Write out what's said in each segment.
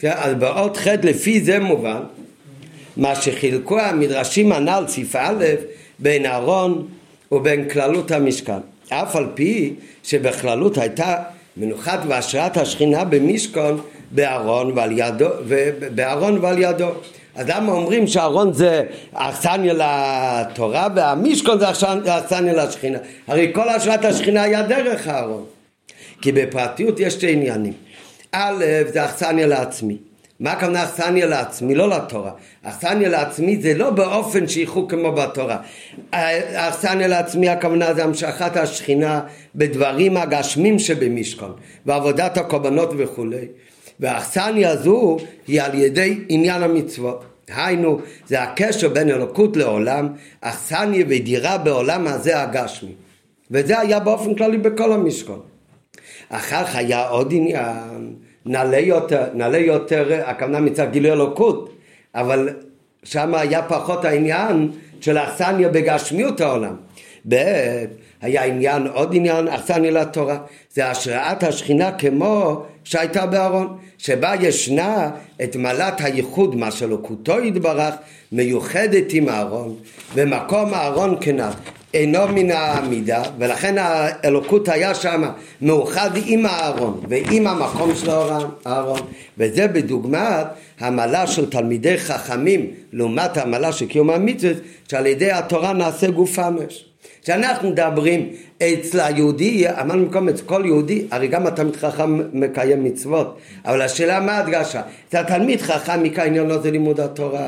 כן, אז באות ח' לפי זה מובן מה שחילקו המדרשים הנ"ל סעיף א' בין אהרון ובין כללות המשכן אף על פי שבכללות הייתה מנוחת והשראת השכינה במשכון בארון ועל ידו, בארון ועל ידו. אז למה אומרים שארון זה אכסניה לתורה והמשכון זה אכסניה לשכינה? הרי כל השראת השכינה היה דרך הארון. כי בפרטיות יש שתי עניינים. א', זה אכסניה לעצמי. מה הכוונה אכסניה לעצמי? לא לתורה. אכסניה לעצמי זה לא באופן שייכו כמו בתורה. אכסניה לעצמי הכוונה זה המשכת השכינה בדברים הגשמים שבמשכון ועבודת הקורבנות וכולי. והאכסניה הזו היא על ידי עניין המצוות. היינו, זה הקשר בין אלוקות לעולם, אכסניה ודירה בעולם הזה הגשמי. וזה היה באופן כללי בכל המשכון. אחר כך היה עוד עניין נעלה יותר, נעלה יותר, הכוונה מצד גילוי אלוקות, אבל שם היה פחות העניין של האכסניה בגשמיות העולם. ב' היה עניין, עוד עניין, אכסניה לתורה, זה השראת השכינה כמו שהייתה בארון, שבה ישנה את מעלת הייחוד, מה שלוקותו יתברך, מיוחדת עם הארון, ומקום הארון כנף. אינו מן העמידה, ולכן האלוקות היה שם מאוחד עם הארון ועם המקום של הארון, וזה בדוגמת המעלה של תלמידי חכמים לעומת המעלה של קיום המצוות, שעל ידי התורה נעשה גוף אמש. כשאנחנו מדברים אצל היהודי, אמרנו במקום אצל כל יהודי, הרי גם התלמיד חכם מקיים מצוות, אבל השאלה מה הדגשה? אצל התלמיד חכם עיקר עניין לא זה לימוד התורה.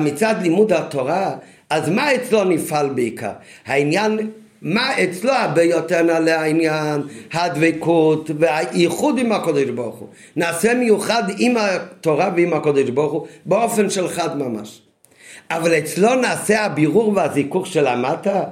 מצד לימוד התורה אז מה אצלו נפעל בעיקר? העניין, מה אצלו הרבה יותר נעלה העניין, הדבקות והייחוד עם הקודש ברוך הוא. נעשה מיוחד עם התורה ועם הקודש ברוך הוא באופן של חד ממש. אבל אצלו נעשה הבירור והזיכוך של המטה.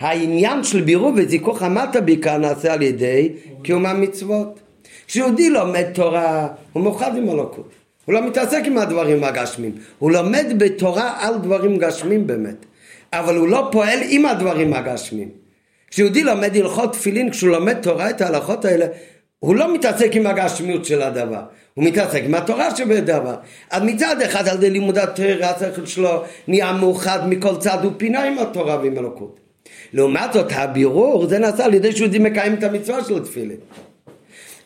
העניין של בירור וזיכוך המטה בעיקר נעשה על ידי קיום המצוות. כשיהודי לומד תורה הוא מאוחד עם אלוקות. הוא לא מתעסק עם הדברים הגשמים, הוא לומד בתורה על דברים גשמים באמת, אבל הוא לא פועל עם הדברים הגשמים. כשיהודי לומד הלכות תפילין, כשהוא לומד תורה את ההלכות האלה, הוא לא מתעסק עם הגשמיות של הדבר, הוא מתעסק עם התורה שבדבר. אז מצד אחד על ידי לימוד התורה, השכל שלו נהיה מאוחד מכל צד ופינה עם התורה ועם אלוקות. לעומת זאת הבירור זה נעשה על ידי שיהודי מקיים את המצווה של תפילין.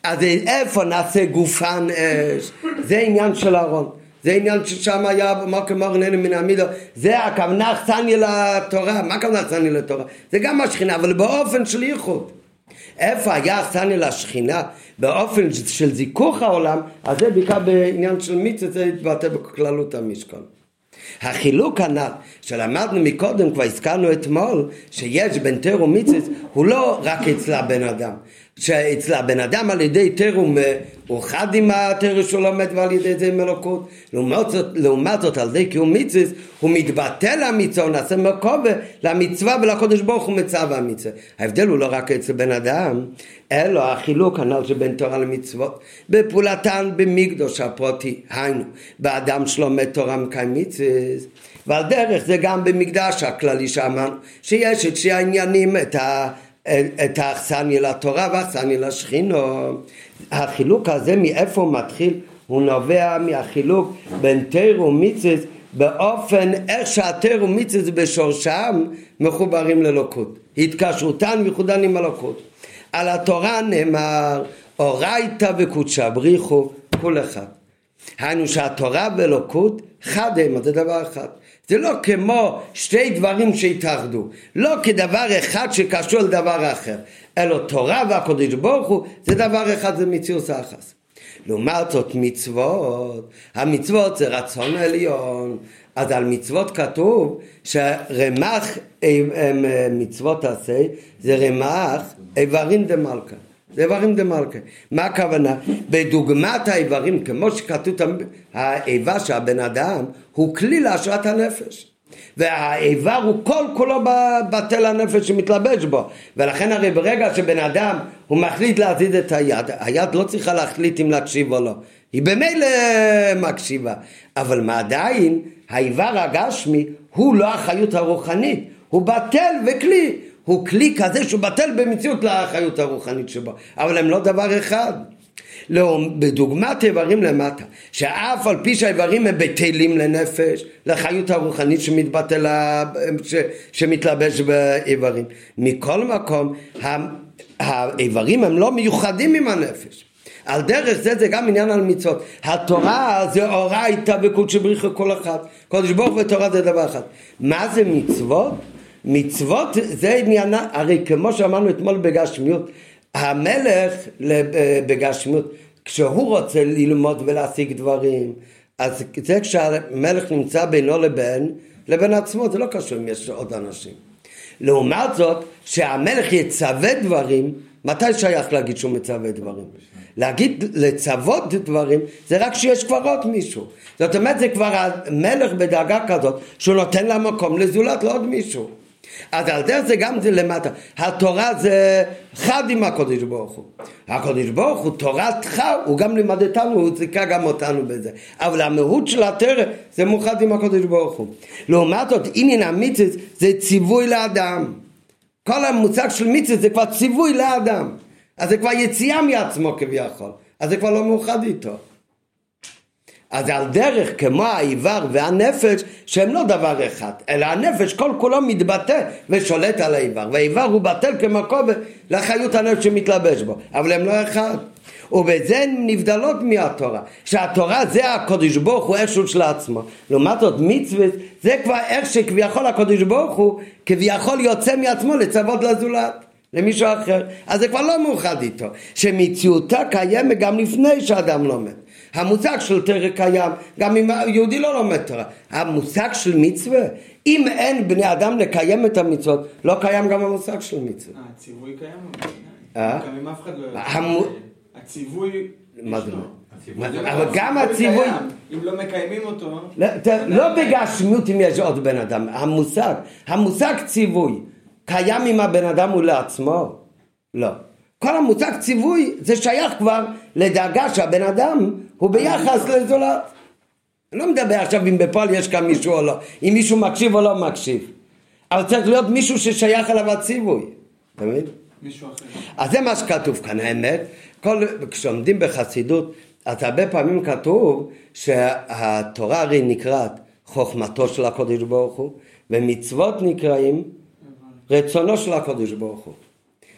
אז איפה נעשה גופן אש? זה עניין של אהרון. זה עניין ששם היה מה כמו ארננו מן המידו, זה הכוונה אכסניה לתורה, מה הכוונה אכסניה לתורה? זה גם השכינה, אבל באופן של ייחוד. איפה היה אכסניה לשכינה? באופן של זיכוך העולם, אז זה בעיקר בעניין של מיצה, זה יתבטא בכללות המשכון. החילוק הנ"ל שלמדנו מקודם, כבר הזכרנו אתמול, שיש בין תר ומיצס, הוא לא רק אצל הבן אדם, שאצל הבן אדם על ידי תר הוא חד עם התר שהוא לומד ועל ידי זה עם אלוקות לעומת זאת, לעומת זאת על ידי קיום מצווה הוא מתבטל למצווה הוא נעשה מקובה למצווה ולקודש ברוך הוא מצווה המצווה ההבדל הוא לא רק אצל בן אדם אלא החילוק הנ"ל שבין תורה למצוות. בפעולתן במקדוש הפרוטי היינו באדם שלומד תורה מקיים מצווה ועל דרך זה גם במקדש הכללי שאמרנו שיש את שני העניינים את ה... את האכסניה לתורה והאכסניה לשכינו. החילוק הזה מאיפה הוא מתחיל? הוא נובע מהחילוק בין תר ומיצס באופן איך שהתר ומיצס בשורשם מחוברים ללוקות. התקשרותן וייחודן עם הלוקות. על התורה נאמר אורייתא וקודשא בריחו כל אחד. היינו שהתורה ואלוקות חד הם, זה דבר אחד. זה לא כמו שתי דברים שהתאחדו, לא כדבר אחד שקשור לדבר אחר, אלא תורה והקודש ברוך הוא זה דבר אחד, זה מציאות היחס. לעומת זאת מצוות, המצוות זה רצון עליון, אז על מצוות כתוב שרמ"ח מצוות עשה זה רמ"ח איברים דמלכה. איברים דמלכה. מה הכוונה? בדוגמת האיברים, כמו שכתוב, האיבה של הבן אדם הוא כלי להשראת הנפש. והאיבר הוא כל כולו בתל הנפש שמתלבש בו ולכן הרי ברגע שבן אדם הוא מחליט להזיז את היד היד לא צריכה להחליט אם להקשיב או לא היא במילא מקשיבה אבל מה עדיין האיבר הגשמי הוא לא החיות הרוחנית הוא בטל וכלי הוא כלי כזה שהוא בטל במציאות לאחריות הרוחנית שבו, אבל הם לא דבר אחד. לא, בדוגמת איברים למטה, שאף על פי שהאיברים הם בטלים לנפש, לחיות הרוחנית שמתבטל, ש, שמתלבש באיברים. מכל מקום, האיברים הם לא מיוחדים עם הנפש. על דרך זה זה גם עניין על מצוות. התורה זה אורייתא בקודשא בריחו כל אחד. קודש ברוך ותורה זה דבר אחד. מה זה מצוות? מצוות זה עניין, הרי כמו שאמרנו אתמול בגשמיות, המלך בגשמיות, כשהוא רוצה ללמוד ולהשיג דברים, אז זה כשהמלך נמצא בינו לבין, לבין עצמו, זה לא קשור אם יש עוד אנשים. לעומת זאת, שהמלך יצווה דברים, מתי שייך להגיד שהוא מצווה דברים? להגיד לצוות דברים זה רק שיש כבר עוד מישהו זאת אומרת זה כבר המלך בדאגה כזאת שהוא נותן לה מקום לזולת לעוד מישהו אז על דרך זה גם זה למטה. התורה זה חד עם הקודש ברוך הוא. הקודש ברוך הוא תורת חד הוא גם לימד אותנו הוא זיכה גם אותנו בזה. אבל המהות של התרא זה מוחד עם הקודש ברוך הוא. לעומת זאת עניין המצווה זה ציווי לאדם. כל המושג של מצווה זה כבר ציווי לאדם. אז זה כבר יציאה מעצמו כביכול, אז זה כבר לא מאוחד איתו. אז על דרך כמו האיבר והנפש שהם לא דבר אחד, אלא הנפש כל כולו מתבטא ושולט על האיבר, והאיבר הוא בטל כובע לחיות הנפש שמתלבש בו, אבל הם לא אחד. ובזה הן נבדלות מהתורה, שהתורה זה הקודש ברוך הוא איכשהו של עצמו. לעומת זאת מצווה זה כבר איך שכביכול הקודש ברוך הוא כביכול יוצא מעצמו לצוות לזולת. למישהו אחר, אז זה כבר לא מאוחד איתו, שמציאותה קיימת גם לפני שאדם לומד. המושג של תרא קיים, גם אם יהודי לא לומד תורה. המושג של מצווה, אם אין בני אדם לקיים את המצוות, לא קיים גם המושג של מצווה. אה, הציווי קיים? אה? גם אם אף אחד לא... הציווי... מה זה? אבל גם הציווי... אם לא מקיימים אותו... לא בגשמיות אם יש עוד בן אדם, המושג, המושג ציווי. קיים עם הבן אדם הוא לעצמו? לא. כל המושג ציווי זה שייך כבר לדאגה שהבן אדם הוא ביחס לזולת. אני לא מדבר עכשיו אם בפועל יש כאן מישהו או לא, אם מישהו מקשיב או לא מקשיב. אבל צריך להיות מישהו ששייך אליו הציווי, אתה מבין? מישהו אחר. אז זה מה שכתוב כאן, האמת. כל, כשעומדים בחסידות, אז הרבה פעמים כתוב שהתורה הרי נקראת חוכמתו של הקודש ברוך הוא, ומצוות נקראים רצונו של הקדוש ברוך הוא.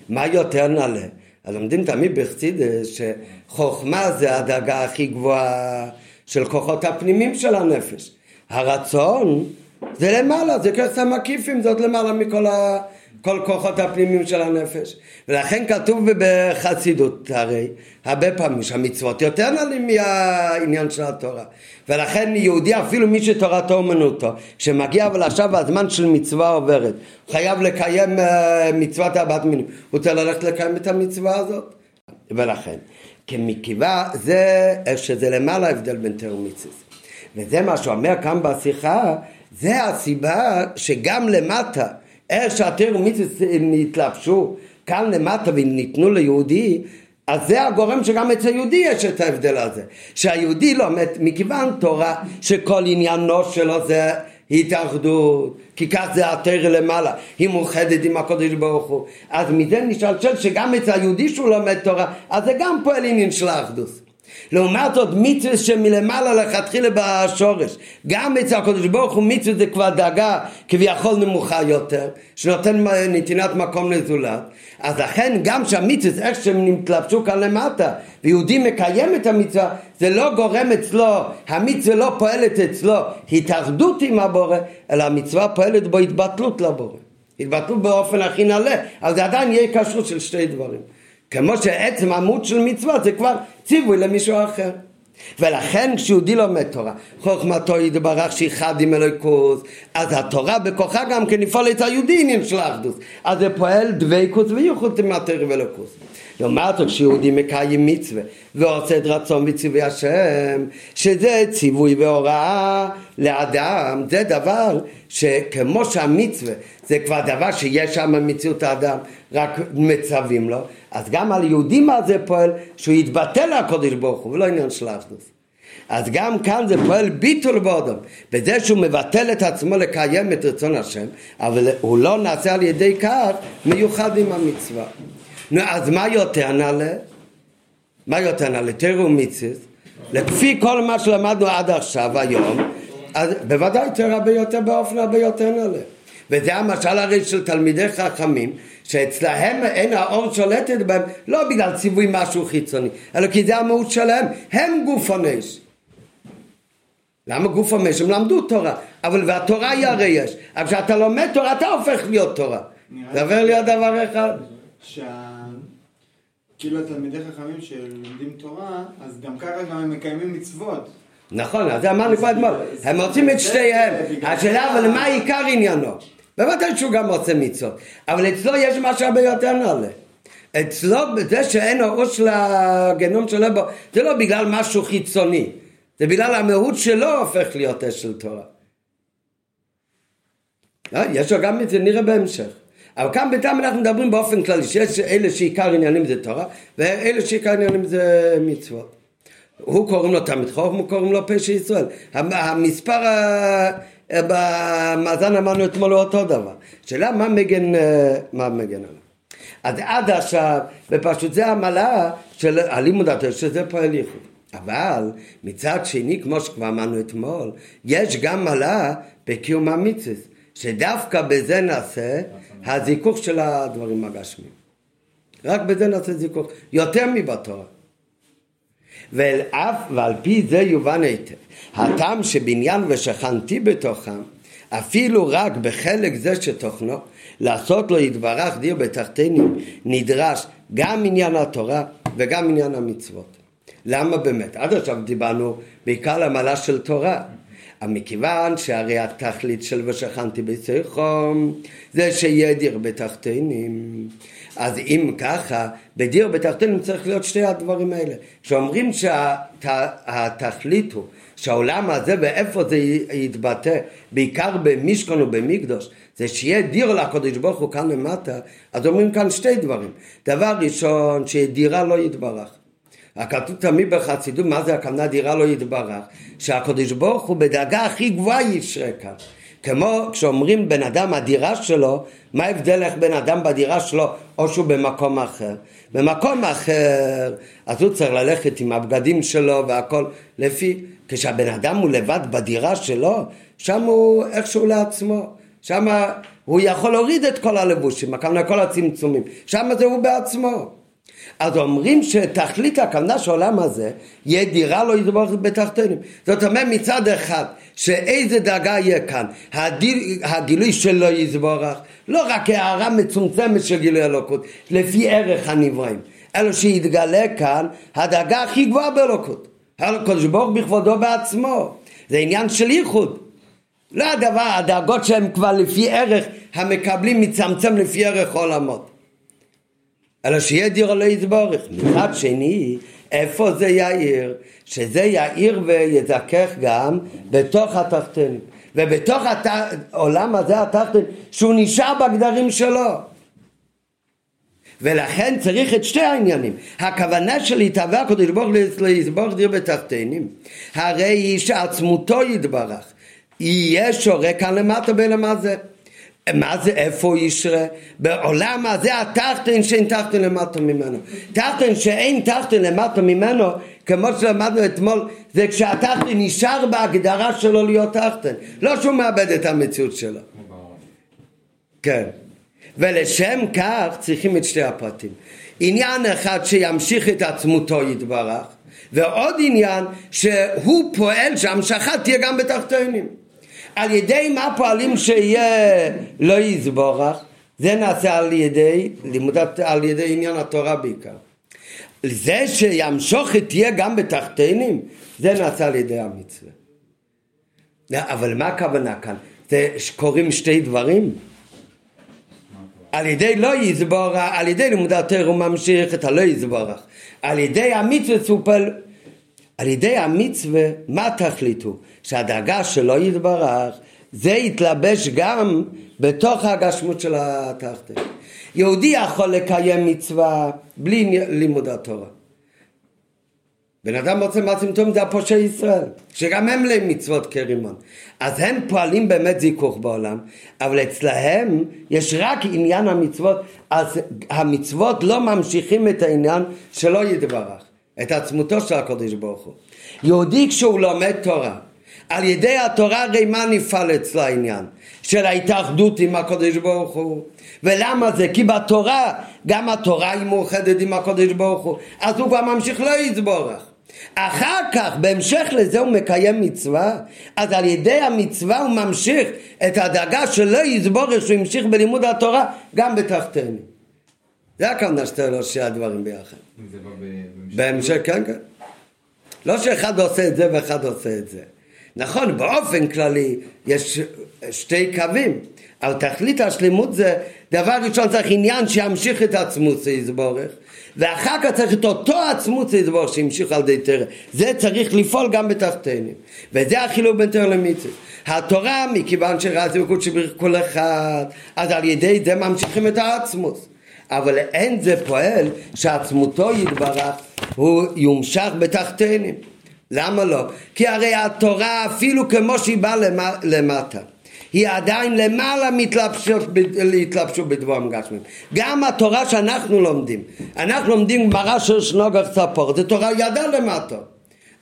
מה יותר נעלה? אז לומדים תמיד בחסידס שחוכמה זה הדאגה הכי גבוהה של כוחות הפנימיים של הנפש. הרצון זה למעלה, זה כסף מקיפים, זה עוד למעלה מכל. כל כוחות הפנימיים של הנפש. ולכן כתוב בחסידות הרי, הרבה פעמים שהמצוות יותר נעלים מהעניין של התורה. ולכן יהודי אפילו מי שתורתו אומנותו, שמגיע אבל עכשיו הזמן של מצווה עוברת, חייב לקיים uh, מצוות הבת מינים, הוא צריך ללכת לקיים את המצווה הזאת. ולכן, כמקיבה זה שזה למעלה הבדל בין תר ומצווה. וזה מה שאומר כאן בשיחה, זה הסיבה שגם למטה איך שהתיר ומצווה נתלבשו כאן למטה וניתנו ליהודי, אז זה הגורם שגם אצל יהודי יש את ההבדל הזה. שהיהודי לומד מכיוון תורה שכל עניינו שלו זה התאחדות, כי כך זה התרא למעלה, היא מאוחדת עם הקודש ברוך הוא. אז מזה נשאל שגם אצל היהודי שהוא לומד תורה, אז זה גם פועל עניין של האחדות. לעומת זאת מצווה שמלמעלה לכתחילה בשורש גם אצל הקדוש ברוך הוא מצווה זה כבר דאגה כביכול נמוכה יותר שנותן נתינת מקום לזולת. אז לכן גם שהמצווה איך שהם נתלבשו כאן למטה ויהודי מקיים את המצווה זה לא גורם אצלו המצווה לא פועלת אצלו התאחדות עם הבורא אלא המצווה פועלת בו התבטלות לבורא. התבטלות באופן הכי נעלה אז זה עדיין יהיה כשרות של שתי דברים כמו שעצם עמוד של מצוות זה כבר ציווי למישהו אחר. ולכן כשיהודי לומד תורה, חוכמתו יתברך שאיחד עם אלוהיקוס, אז התורה בכוחה גם כן לפעול את היהודי עניין של האחדוס. אז זה פועל דבקוס וייחוד עם התרא ואלוהיקוס. לעומת זאת כשיהודי מקיים מצווה ועושה את רצון וציווי השם, שזה ציווי והוראה לאדם, זה דבר שכמו שהמצווה זה כבר דבר שיש שם במציאות האדם, רק מצווים לו, אז גם על יהודי מה זה פועל? שהוא יתבטל לקודש ברוך הוא, ולא עניין של אחדות. אז גם כאן זה פועל ביטול באדם, בזה שהוא מבטל את עצמו לקיים את רצון השם, אבל הוא לא נעשה על ידי כך מיוחד עם המצווה. נו, אז מה יותר נעלה? מה יותר נעלה? תראו מיציס, לפי כל מה שלמדנו עד עכשיו, היום, אז בוודאי תראה הרבה יותר באופן הרבה יותר נעלה. וזה המשל הרי של תלמידי חכמים, שאצלהם אין האור שולטת בהם, לא בגלל ציווי משהו חיצוני, אלא כי זה המהות שלהם, הם גוף הנש. למה גוף הנש? הם למדו תורה, אבל והתורה היא הרי יש. אבל כשאתה לומד תורה, אתה הופך להיות תורה. זה עובר לי עוד דבר אחד. כאילו התלמידי חכמים שלומדים תורה, אז גם ככה גם הם מקיימים מצוות. נכון, אז אמרנו כבר אתמול, הם רוצים את שתיהם. השאלה אבל מה עיקר עניינו? בוודאי שהוא גם רוצה מצוות, אבל אצלו יש משהו הרבה יותר נעלה. אצלו, זה שאין אור של הגנום שלו בו, זה לא בגלל משהו חיצוני, זה בגלל המהות שלו הופך להיות אש של תורה. אה, יש לו גם את זה, נראה בהמשך. אבל כאן בינתיים אנחנו מדברים באופן כללי, שיש אלה שעיקר עניינים זה תורה, ואלה שעיקר עניינים זה מצוות. הוא קוראים לו תלמיד חוכם, הוא קוראים לו פשע ישראל. המספר במאזן אמרנו אתמול הוא אותו דבר. שאלה מה מגן, אה, מה מגן עליו. אז עד עכשיו, ופשוט זה המעלה של הלימוד התורה, שזה פועל ייחוד. אבל מצד שני, כמו שכבר אמרנו אתמול, יש גם מעלה בקיום המצווה, שדווקא בזה נעשה הזיכוך של הדברים הגשמיים. רק בזה נעשה זיכוך, יותר מבתורה. ואף ועל פי זה יובן היטב. הטעם שבניין ושכנתי בתוכם, אפילו רק בחלק זה שתוכנו, לעשות לו יתברך דיר בתחתינים, נדרש גם עניין התורה וגם עניין המצוות. למה באמת? עד עכשיו דיברנו בעיקר למעלה של תורה. מכיוון שהרי התכלית של ושכנתי בשיחום זה שיהיה דיר בתחתינים אז אם ככה, בדיר בתחתינים צריך להיות שתי הדברים האלה. כשאומרים שהתכלית שה, הוא שהעולם הזה ואיפה זה יתבטא, בעיקר במשכון ובמקדוש, זה שיהיה דיר לקודש ברוך הוא כאן למטה, אז אומרים כאן שתי דברים. דבר ראשון, שדירה לא יתברך. הכתוב תמיד בחסידות, מה זה הכוונה דירה לא יתברך? שהקדוש ברוך הוא בדאגה הכי גבוהה ישרה כאן. כמו כשאומרים בן אדם הדירה שלו, מה ההבדל איך בן אדם בדירה שלו או שהוא במקום אחר? במקום אחר אז הוא צריך ללכת עם הבגדים שלו והכל לפי, כשהבן אדם הוא לבד בדירה שלו, שם הוא איכשהו לעצמו, שם הוא יכול להוריד את כל הלבושים, הכוונה כל הצמצומים, שם זה הוא בעצמו. אז אומרים שתכלית הכוונה של העולם הזה יהיה דירה לא ידבוך בתחתונים. זאת אומרת מצד אחד שאיזה דאגה יהיה כאן, הדיל, הגילוי שלו יזבורך, לא רק הערה מצומצמת של גילוי אלוקות, לפי ערך הנבראים, אלא שיתגלה כאן הדאגה הכי גבוהה באלוקות. הקדוש ברוך בכבודו בעצמו, זה עניין של ייחוד. לא הדבר, הדאגות שהם כבר לפי ערך המקבלים מצמצם לפי ערך עולמות. אלא שיהיה דיר לא יתבורך. מצד שני, איפה זה יאיר? שזה יאיר ויזכך גם בתוך התחתונים. ובתוך העולם הזה התחתון, שהוא נשאר בגדרים שלו. ולכן צריך את שתי העניינים. הכוונה של להתהווה הקדוש ברוך הוא לסבור דיר בתחתינים, הרי היא שעצמותו יתברך. יהיה שורה כאן למטה בין זה. מה זה איפה ישרה? בעולם הזה התחתן שאין תחתן למטה ממנו. תחתן שאין תחתן למטה ממנו, כמו שלמדנו אתמול, זה כשהתחתן נשאר בהגדרה שלו להיות תחתן. לא שהוא מאבד את המציאות שלו. כן. ולשם כך צריכים את שתי הפרטים. עניין אחד שימשיך את עצמותו יתברך, ועוד עניין שהוא פועל שהמשכה תהיה גם בתחתונים. על ידי מה פועלים שיהיה לא יסבורך? זה נעשה על ידי לימודת, על ידי עניין התורה בעיקר. זה שימשוכת תהיה גם בתחתינים, זה נעשה על ידי המצווה. אבל מה הכוונה כאן? זה קוראים שתי דברים? על ידי לא יסבורך, על ידי לימוד התורה הוא ממשיך את הלא יסבורך. על ידי המצווה פועל על ידי המצווה, מה תחליטו? שהדאגה שלא יתברך, זה יתלבש גם בתוך הגשמות של התחתן. יהודי יכול לקיים מצווה בלי לימוד התורה. בן אדם רוצה מעשים טובים זה הפושע ישראל, שגם הם להם מצוות כרימון. אז הם פועלים באמת זיכוך בעולם, אבל אצלהם יש רק עניין המצוות, אז המצוות לא ממשיכים את העניין שלא יתברך. את עצמותו של הקודש ברוך הוא. יהודי כשהוא לומד תורה, על ידי התורה הרי מה נפעל אצלו העניין? של ההתאחדות עם הקודש ברוך הוא. ולמה זה? כי בתורה, גם התורה היא מאוחדת עם הקודש ברוך הוא, אז הוא כבר ממשיך לא יתבורך. אחר כך, בהמשך לזה הוא מקיים מצווה, אז על ידי המצווה הוא ממשיך את הדאגה שלא יסבורך שהוא המשיך בלימוד התורה גם בתחתינו. זה הכוונה שאתה לא שני הדברים ביחד. בהמשך, כן, כן. לא שאחד עושה את זה ואחד עושה את זה. נכון, באופן כללי יש שתי קווים, אבל תכלית השלימות זה, דבר ראשון צריך עניין שימשיך את עצמות יסבורך, ואחר כך צריך את אותו עצמות יסבורך שימשיך על די תרא. זה צריך לפעול גם בתחתינו, וזה החילוק בין תרא למצווה. התורה, מכיוון שראיתי בקודש שבריך כל אחד, אז על ידי זה ממשיכים את העצמות. אבל אין זה פועל שעצמותו יתברך הוא יומשך בתחתינו. למה לא? כי הרי התורה אפילו כמו שהיא באה למטה היא עדיין למעלה מתלבשות בדברים גשמיים. גם התורה שאנחנו לומדים, אנחנו לומדים גמרא של שנוגח צפור, זה תורה ידה למטה.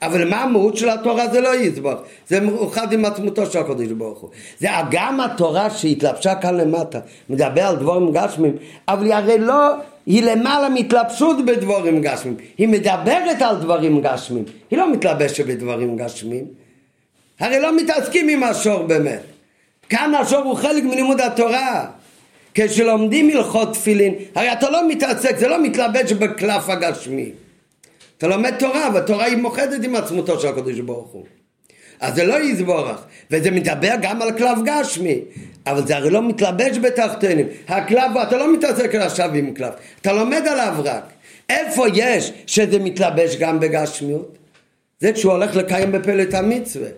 אבל מה המהות של התורה זה לא יסבור, זה מאוחד עם עצמותו של הקדוש ברוך הוא. זה גם התורה שהתלבשה כאן למטה, מדבר על דבורים גשמיים, אבל היא הרי לא, היא למעלה מתלבשות בדבורים גשמיים, היא מדברת על דברים גשמיים, היא לא מתלבשת בדברים גשמיים. הרי לא מתעסקים עם השור באמת. כאן השור הוא חלק מלימוד התורה. כשלומדים הלכות תפילין, הרי אתה לא מתעסק, זה לא מתלבש בקלף הגשמי. אתה לומד תורה, והתורה היא מוחדת עם עצמותו של הקדוש ברוך הוא. אז זה לא יסבורך, וזה מדבר גם על כלב גשמי, אבל זה הרי לא מתלבש בתחתונים. הכלב, אתה לא מתעסק עכשיו עם כלב, אתה לומד עליו רק. איפה יש שזה מתלבש גם בגשמיות? זה כשהוא הולך לקיים בפלט המצווה.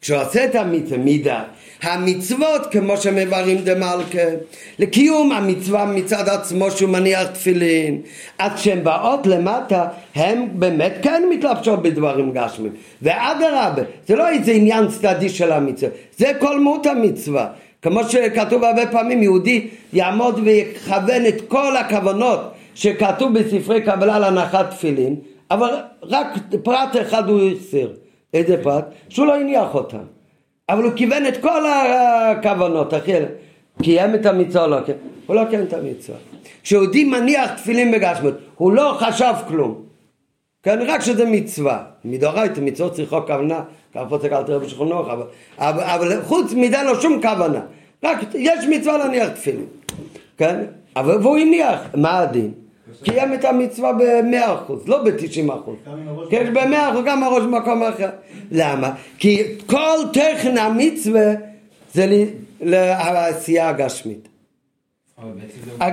כשהוא את המצווה מידה, המצוות כמו שמברים דמלכה, לקיום המצווה מצד עצמו שהוא מניח תפילין, אז כשהן באות למטה, הן באמת כן מתלבשות בדברים גשמים. ואדרבה, זה לא איזה עניין צדדי של המצווה, זה כל מהות המצווה. כמו שכתוב הרבה פעמים, יהודי יעמוד ויכוון את כל הכוונות שכתוב בספרי קבלה להנחת תפילין, אבל רק פרט אחד הוא הסיר. איזה פרט? שהוא לא הניח אותם. אבל הוא כיוון את כל הכוונות, אחי, קיים את המצווה לא כן, הוא לא קיים את המצווה. כשיהודי מניח תפילין בגשמות, הוא לא חשב כלום. כן, רק שזה מצווה. מדאורייתא מצוות צריכות כוונה, ככה פה צריך לתאר בשכונות, אבל, אבל, אבל חוץ מזה לא שום כוונה. רק יש מצווה להניח תפילין. כן? אבל והוא הניח, מה הדין? קיים את המצווה במאה אחוז, לא בתשעים אחוז. כן, במאה אחוז, גם הראש במקום אחר. למה? כי כל תכן המצווה זה לעשייה הגשמית.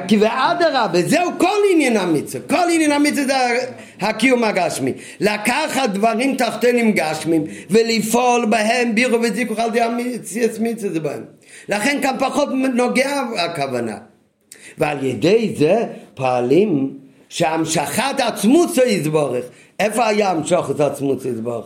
כי ואדרבה, זהו כל עניין המצווה, כל עניין המצווה זה הקיום הגשמי. לקחת דברים תחתנים גשמים ולפעול בהם בירו וזיכוך על ידי המצווה זה בהם. לכן כאן פחות נוגע הכוונה. ועל ידי זה פועלים שהמשכת עצמות יתבורך. איפה היה המשכת עצמות יתבורך?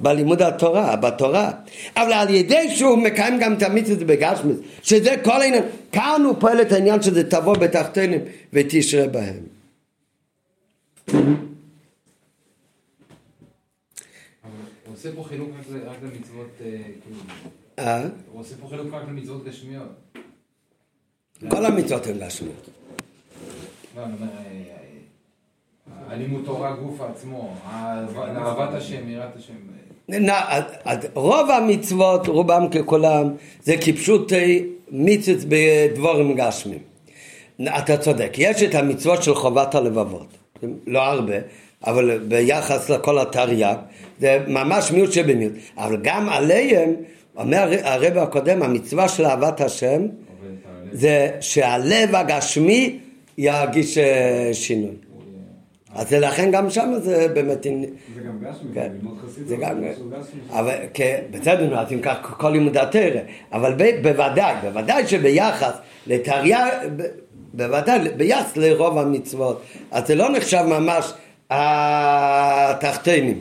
בלימוד התורה, בתורה. אבל על ידי שהוא מקיים גם את המצוות בגשמית, שזה כל העניין, כאן הוא פועל את העניין שזה תבוא בתחתינים ותשרה בהם. הוא עושה פה חילוק רק למצוות, אה, כאילו, אה? הוא עושה פה חילוק רק למצוות גשמיות. כל המצוות הן גשמיות. לא, אני אומר, אה, הלימוד תורה גוף עצמו, אהבת השם, יראת השם. רוב המצוות, רובם ככולם, זה כפשוטי מיצוץ בדבורים גשמים. אתה צודק, יש את המצוות של חובת הלבבות, לא הרבה, אבל ביחס לכל התרי"ג, זה ממש מיעוט שבמיעוט, אבל גם עליהם, אומר הרב הקודם, המצווה של אהבת השם, זה שהלב הגשמי ירגיש אה, שינוי. אז לכן גם שם זה באמת... זה גם גשמי, כן. ללמוד חסידות. זה גם... אבל בסדר, אז אם כך כל לימוד התרא, אבל בוודאי, בוודאי שביחס לתריה, בוודאי ביחס לרוב המצוות, אז זה לא נחשב ממש התחתינים.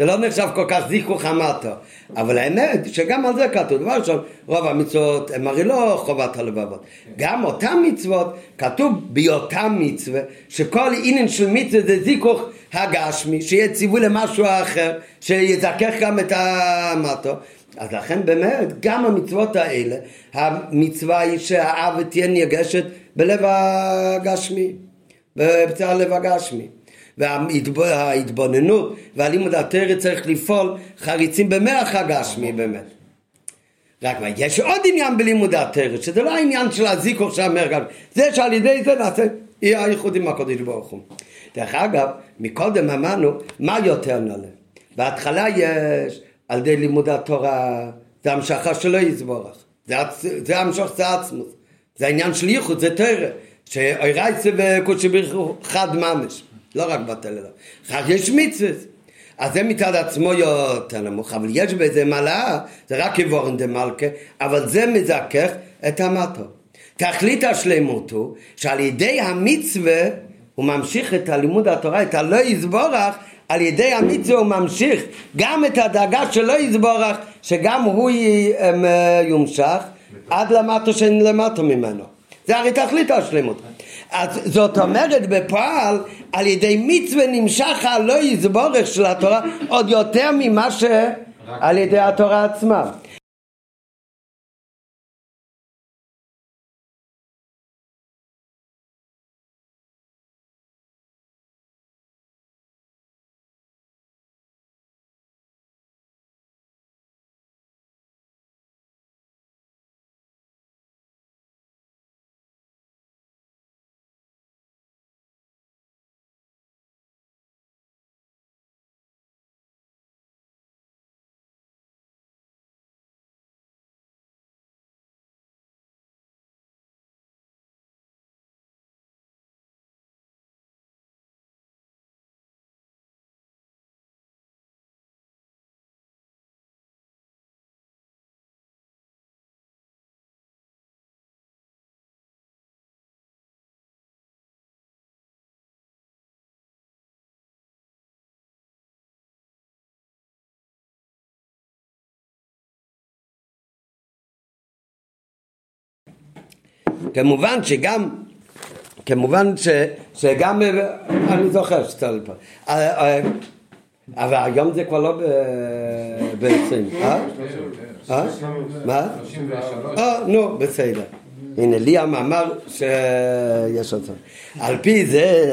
זה לא נחשב כל כך זיכוך המטו, אבל האמת שגם על זה כתוב, דבר ראשון, רוב המצוות הם הרי לא חובת הלבבות. גם אותם מצוות, כתוב באותם מצווה, שכל עניין של מצווה זה זיכוך הגשמי, שיהיה ציווי למשהו אחר, שיזכך גם את המטו. אז לכן באמת, גם המצוות האלה, המצווה היא שהאב תהיה נרגשת בלב הגשמי, בצד הלב הגשמי. וההתבוננות והלימוד התרא צריך לפעול חריצים במח הגשמי באמת. רק מה, יש עוד עניין בלימוד התרא, שזה לא העניין של הזיקו של המרגל, זה שעל ידי זה נעשה הייחוד עם הקודש ברוך הוא. דרך אגב, מקודם אמרנו, מה יותר נעלה? בהתחלה יש על ידי לימוד התורה, זה המשכה שלא יסבורך, זה, זה המשך, זה עצמוס, זה העניין של ייחוד, זה תרא, שאוירייסה וקודשי בריחו חד ממש, לא רק בטל אלא, אחר יש מצווה, אז זה מצד עצמו יותר נמוך, אבל יש בזה מעלה, זה רק יבורן דמלכה, אבל זה מזכך את המטו. תכלית השלמות הוא שעל ידי המצווה הוא ממשיך את הלימוד התורה, את הלא יסבורך, על ידי המצווה הוא ממשיך גם את הדאגה שלא יסבורך, שגם הוא יומשך עד למטו שאין למטו ממנו. זה הרי תכלית השלמות. אז זאת אומרת בפועל על ידי מצווה נמשך הלא יסבורך של התורה עוד יותר ממה שעל ידי התורה עצמה. כמובן שגם, כמובן ש, שגם, אני זוכר שצריך פה, אה, אה, אבל היום זה כבר לא ב-20, אה? אה? מה? אה, נו, בסדר. הנה, ליאם אמר שיש עוד על פי זה,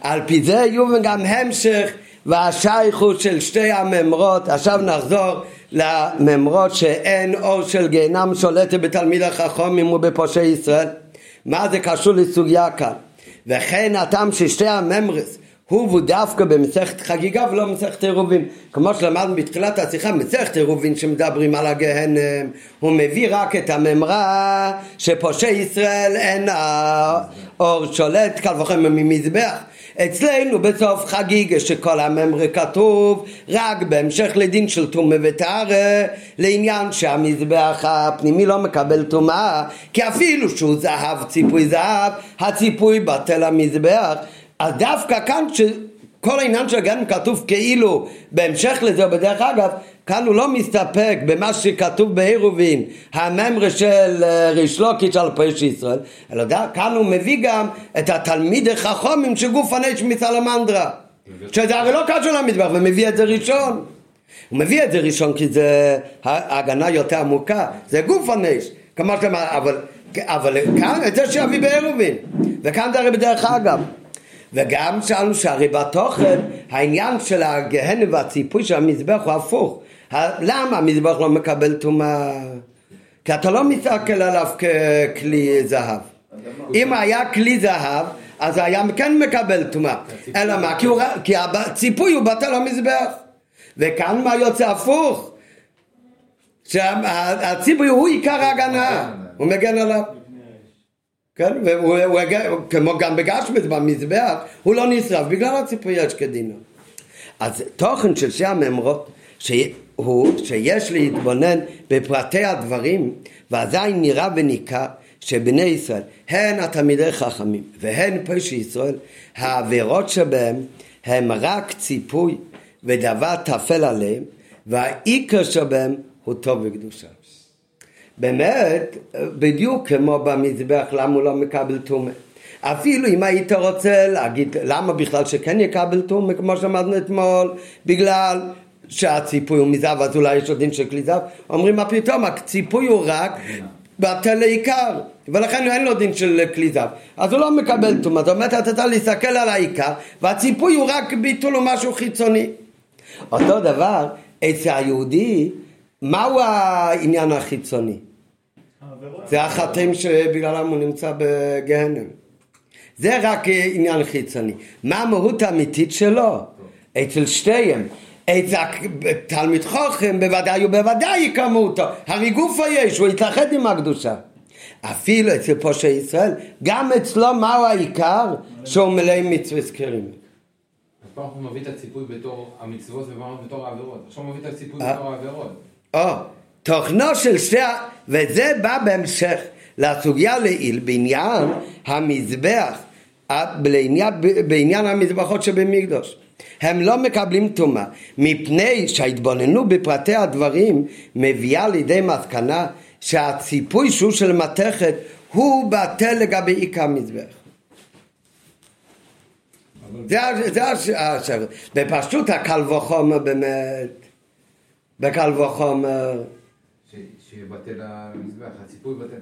על פי זה יהיו גם המשך והשייכות של שתי הממרות, עכשיו נחזור לממרות שאין אור של גיהנם שולטת בתלמיד החכמים ובפושעי ישראל. מה זה קשור לסוגיה כאן? וכן הטעם ששתי הממרס הובו דווקא במסכת חגיגה ולא במסכת עירובין. כמו שלמדנו בתחילת השיחה, מסכת עירובין שמדברים על הגהנם, הוא מביא רק את הממרה שפושעי ישראל אין האור שולט, קל וחומר ממזבח. אצלנו בסוף חגיגה שכל הממרה כתוב רק בהמשך לדין של טומא וטהרה לעניין שהמזבח הפנימי לא מקבל טומאה כי אפילו שהוא זהב ציפוי זהב הציפוי בטל המזבח. אז דווקא כאן שכל העניין של הגן כתוב כאילו בהמשך לזה בדרך אגב כאן הוא לא מסתפק במה שכתוב בעירובין, הממרה של אה, ריש לוקיץ' על פרש ישראל, אלא כאן הוא מביא גם את התלמיד החכומים שגוף הנש מסלמנדרה, שזה הרי לא קשור למטבח, ומביא את זה ראשון. הוא מביא את זה ראשון כי זה הגנה יותר עמוקה, זה גוף הנש, כמו שאתה אבל, אבל כאן את זה שיביא בעירובין, וכאן זה הרי בדרך אגב. וגם שאלנו שהרי בתוכן העניין של הגהנם והציפוי של המזבח הוא הפוך למה המזבח לא מקבל טומאה? כי אתה לא מסתכל עליו ככלי זהב. אם היה כלי זהב, אז היה כן מקבל טומאה. אלא מה? כי, הציפוי הוא בטל המזבח. וכאן מה יוצא הפוך? שהציפוי הוא עיקר ההגנה, הוא מגן עליו. כן, כמו גם בגשמית במזבח, הוא לא נשרף בגלל הציפוי יש כדינו. אז תוכן של שתי הממרות הוא שיש להתבונן בפרטי הדברים, ואזי נראה וניכר שבני ישראל, הן התלמידי חכמים והן פשע ישראל, העבירות שבהם הם רק ציפוי ודבר טפל עליהם, והעיקר שבהם הוא טוב וקדושה. באמת, בדיוק כמו במזבח, למה הוא לא מקבל טומאה? אפילו אם היית רוצה להגיד למה בכלל שכן יקבל טומאה, כמו שאמרנו אתמול, בגלל שהציפוי הוא מזהב, אז אולי יש עוד דין של כלי זהב, אומרים מה פתאום, הציפוי הוא רק בטל לעיקר, ולכן אין לו דין של כלי זהב, אז הוא לא מקבל טומאה, זאת אומרת אתה צריך להסתכל על העיקר, והציפוי הוא רק ביטול או משהו חיצוני. אותו דבר, אצל היהודי, מהו העניין החיצוני? זה החטאים שבגללם הוא נמצא בגהנם. זה רק עניין חיצוני. מה המהות האמיתית שלו? אצל שתיהם. אצל תלמיד חוכם בוודאי ובוודאי יקמו אותו. הרי גופו יש, הוא יתאחד עם הקדושה. אפילו אצל פושעי ישראל, גם אצלו מהו העיקר? שהוא מלא מצווה זכרים. אז פעם הוא מביא את הציפוי בתור המצוות ופעם בתור העבירות. עכשיו הוא מביא את הציפוי בתור העבירות. או, תוכנו של שתי, וזה בא בהמשך לסוגיה לעיל בעניין המזבח, בעניין המזבחות שבמקדוש. הם לא מקבלים טומאה, מפני שההתבוננו בפרטי הדברים מביאה לידי מסקנה שהציפוי שהוא של מתכת הוא בטל לגבי עיקר המזבח. זה השאר. בפשטות הקל וחומר באמת, בקל וחומר. שיבטל המזבח, הציפוי בטל.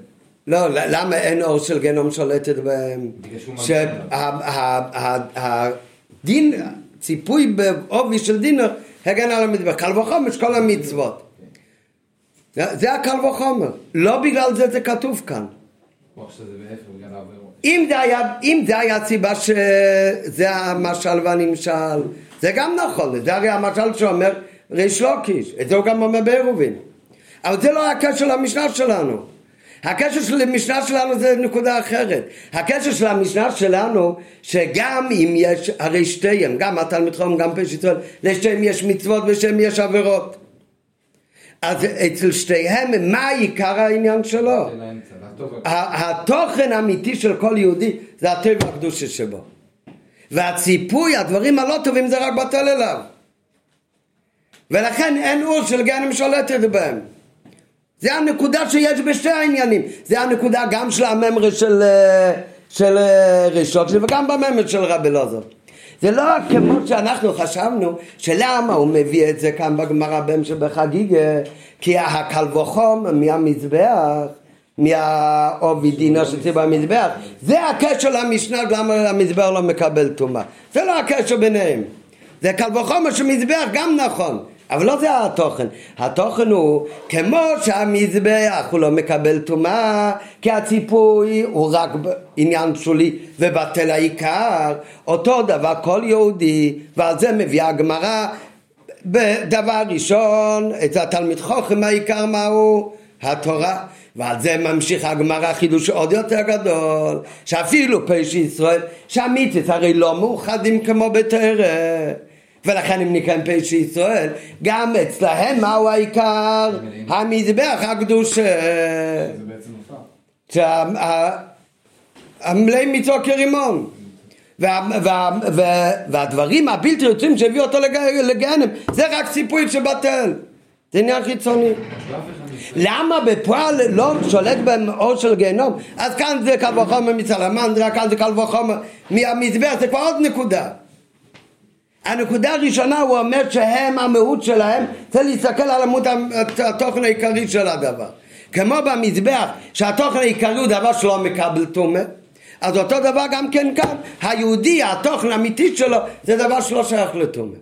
לא, למה אין אור של גנום שולטת בהם? שהדין, ציפוי בעובי של דינר, הגן על המזבח. קל וחומר כל המצוות. זה הקל וחומר. לא בגלל זה זה כתוב כאן. אם זה היה, אם זה היה הסיבה שזה המשל והנמשל, זה גם נכון, זה הרי המשל שאומר ריש לוקיש, את זה הוא גם אומר בעירובין. אבל זה לא הקשר למשנה שלנו. הקשר של המשנה שלנו זה נקודה אחרת. הקשר של המשנה שלנו, שגם אם יש, הרי שתיהם, גם התלמיד חום, גם פשט ישראל, לשתיהם יש מצוות ושתיהם יש עבירות. אז אצל שתיהם, מה עיקר העניין שלו? התוכן האמיתי של כל יהודי זה הטבע הקדושה שבו. והציפוי, הדברים הלא טובים זה רק בטל אליו. ולכן אין אור של גנם שולטת בהם. זה הנקודה שיש בשתי העניינים. זה הנקודה גם של הממרה של, של ראשון וגם בממרה של רבי אלעזר. זה לא כמו שאנחנו חשבנו שלמה הוא מביא את זה כאן בגמרא בהמשך בחגיגה כי הקל וחום מהמזבח מהעובי דינו שצריך במזבח זה הקשר למשנה למה המזבח לא מקבל טומאה זה לא הקשר ביניהם זה קל וחומר שמזבח גם נכון אבל לא זה התוכן, התוכן הוא כמו שהמזבח הוא לא מקבל טומאה כי הציפוי הוא רק עניין שולי ובטל העיקר אותו דבר כל יהודי ועל זה מביאה הגמרא בדבר ראשון את התלמיד חוכם העיקר מהו? התורה. ועל זה ממשיך הגמרא חידוש עוד יותר גדול שאפילו פשע ישראל שהמיתוס הרי לא מאוחדים כמו בתרא ולכן אם נקרא פשע ישראל, גם אצלהם מהו העיקר? המזבח הקדושה. המלאי מצווה כרימון. והדברים הבלתי יוצאים שהביאו אותו לגהנם זה רק סיפוי שבטל זה עניין חיצוני למה בפועל לא שולט בהם אור של גיהנום אז כאן זה קל וחומר מצלמנדרה כאן זה קל וחומר מהמזבח זה כבר עוד נקודה הנקודה הראשונה הוא אומר שהם המהות שלהם צריך להסתכל על עמוד התוכן העיקרי של הדבר. כמו במזבח שהתוכן העיקרי הוא דבר שלא מקבל טומא אז אותו דבר גם כן כאן. היהודי התוכן האמיתי שלו זה דבר שלא שייך לטומא.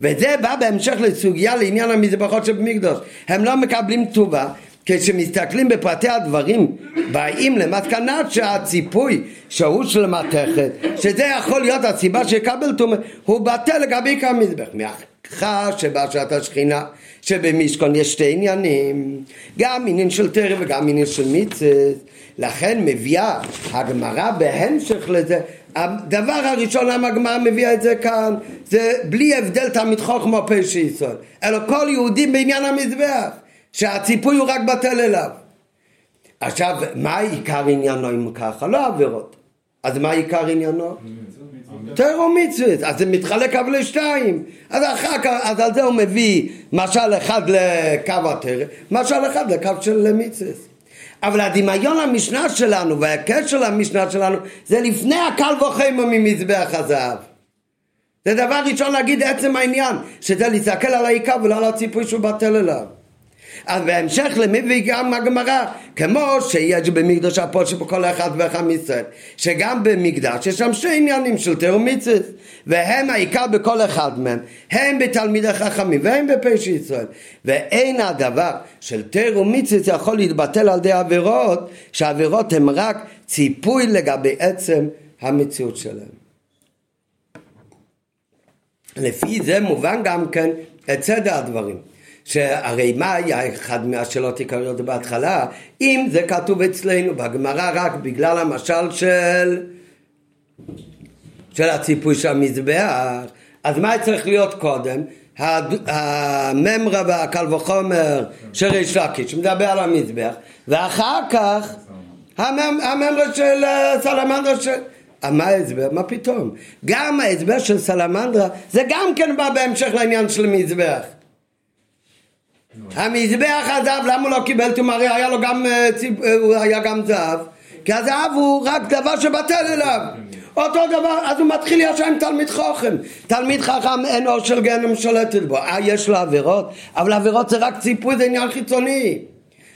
וזה בא בהמשך לסוגיה לעניין המזבחות שבמקדוש. הם לא מקבלים טובה כשמסתכלים בפרטי הדברים באים למסקנה שהציפוי שהוא של מתכת שזה יכול להיות הסיבה שיקבל טומאה הוא בטל לגבי כמזבח מאחר שבשעת השכינה שבמשכון יש שתי עניינים גם עניין של תרם וגם עניין של מיצס. לכן מביאה הגמרא בהמשך לזה. הדבר הראשון למה הגמרא מביאה את זה כאן? זה בלי הבדל תלמיד חוכמה פשע ישראל אלא כל יהודי בעניין המזבח שהציפוי הוא רק בטל אליו. עכשיו, מה עיקר עניינו אם ככה? לא עבירות. אז מה עיקר עניינו? תרו מצוות, אז זה מתחלק אבל לשתיים. אז אחר כך, אז על זה הוא מביא משל אחד לקו התרא, משל אחד לקו של מצוות. אבל הדמיון למשנה שלנו והקשר למשנה שלנו זה לפני הקל וחמר ממזבח הזהב. זה דבר ראשון להגיד עצם העניין, שזה להסתכל על העיקר ולא על הציפוי שהוא בטל אליו. אז בהמשך למביא גם הגמרא, כמו שיש במקדוש הפושע בכל אחד ואחד מישראל, שגם במקדש יש שם שני עניינים של תרומיצס, והם העיקר בכל אחד מהם, הם בתלמידי חכמים והם בפשע ישראל, ואין הדבר של תרומיצס יכול להתבטל על ידי עבירות, שהעבירות הן רק ציפוי לגבי עצם המציאות שלהם. לפי זה מובן גם כן את סדר הדברים. שהרי מה היה אחד מהשאלות העיקריות בהתחלה? אם זה כתוב אצלנו בגמרא רק בגלל המשל של של הציפוי של המזבח, אז מה צריך להיות קודם? הממרה והקל וחומר של ריש לקיש שמדבר על המזבח ואחר כך הממרה של אה, סלמנדר של... אה, מה ההסבר? מה פתאום? גם ההסבר של סלמנדרה זה גם כן בא בהמשך לעניין של מזבח המזבח הזהב, למה הוא לא קיבל? תומרי? היה לו גם, אה, אה, הוא היה גם זהב. כי הזהב הוא רק דבר שבטל אליו. אותו דבר, אז הוא מתחיל ישר עם תלמיד חוכם. תלמיד חכם אין אור של גנם שולטת בו. אה, יש לו עבירות, אבל עבירות זה רק ציפוי, זה עניין חיצוני.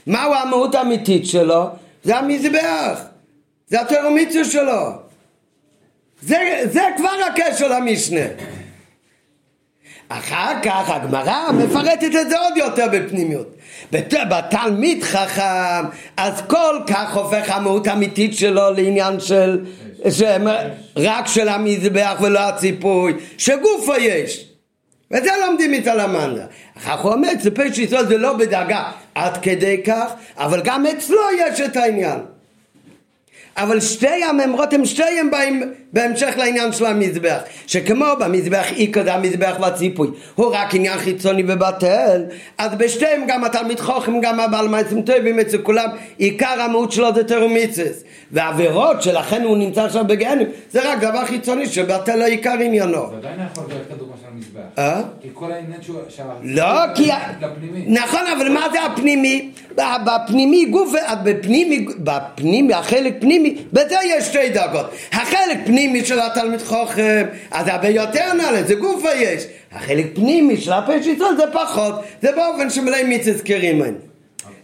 מהו המהות האמיתית שלו? זה המזבח. זה התרומיציה שלו. זה, זה כבר הקשר למשנה אחר כך הגמרא מפרטת את זה עוד יותר בפנימיות. בתלמיד חכם, אז כל כך הופך המהות האמיתית שלו לעניין של, רק של המזבח ולא הציפוי, שגופו יש. וזה לומדים מתלמנדה. אחר כך הוא אומר, ציפוי שישראל זה לא בדאגה עד כדי כך, אבל גם אצלו יש את העניין. אבל שתי הממרות הם שתיהם באים בהמשך לעניין של המזבח שכמו במזבח איקר זה המזבח והציפוי הוא רק עניין חיצוני ובטל אז בשתיהם גם התלמיד חוכם גם הבעל מעצם טובים אצל כולם עיקר המהות שלו זה תרומיצס והעבירות שלכן הוא נמצא עכשיו בגהנם זה רק דבר חיצוני שבטל העיקר עניינו. זה עדיין יכול להיות כדוגמה המזבח אה? כי כל העניין שהוא... לא כי... נכון אבל מה זה הפנימי? בפנימי גוף... בפנימי... בפנימי החלק פנימי בזה יש שתי דרגות החלק פנימי של התלמיד חוכם, אז הרבה יותר נעלה, זה גופה יש. החלק פנימי של הפשט ישראל זה פחות, זה באופן שמלא מיצס קרימן.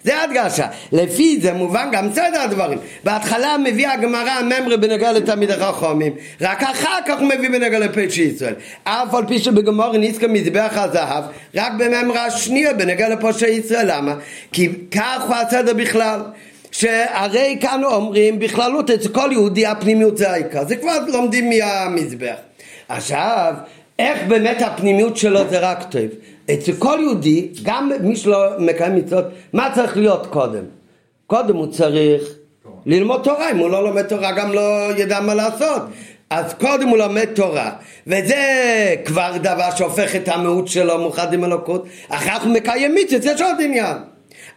זה הדגשה. לפי זה מובן גם סדר הדברים. בהתחלה מביא הגמרא הממרה בנוגע לתלמיד החכמים, רק אחר כך הוא מביא בנוגע לפשע ישראל. אף על פי שבגמור נזכר מזבח הזהב, רק בממרה השנייה בנוגע לפשע ישראל. למה? כי כך הוא הסדר בכלל. שהרי כאן אומרים בכללות אצל כל יהודי הפנימיות זה העיקר, זה כבר לומדים מהמזבח. עכשיו, איך באמת הפנימיות שלו זה רק טוב? אצל כל יהודי, גם מי שלא מקיים מצוות, מה צריך להיות קודם? קודם הוא צריך ללמוד תורה, אם הוא לא לומד תורה גם לא ידע מה לעשות. אז קודם הוא לומד תורה, וזה כבר דבר שהופך את המהות שלו מאוחד עם אלוקות, אחר כך הוא מקיים מצוות, יש עוד עניין.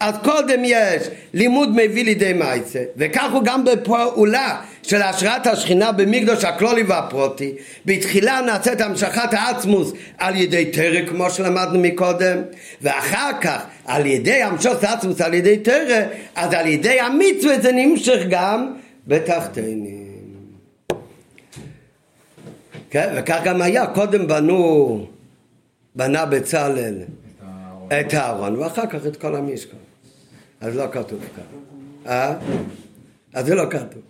אז קודם יש לימוד מביא לידי מעשה וכך הוא גם בפעולה של השראת השכינה במקדוש הכלולי והפרוטי בתחילה נעשית המשכת העצמוס על ידי תרא כמו שלמדנו מקודם ואחר כך על ידי המשכת העצמוס על ידי תרא אז על ידי המצווה זה נמשך גם בתחתינים כן, וכך גם היה, קודם בנו, בנה בצלאל את הארון ואחר כך את כל המשכן אז לא כתוב כאן. אה? אז זה לא כתוב.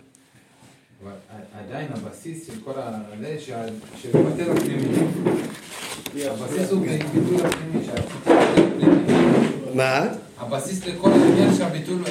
עדיין הבסיס של כל ה... שזה בטל הפנימי. הבסיס הוא ביטוי הפנימי. מה? הבסיס לכל העניין שהביטול...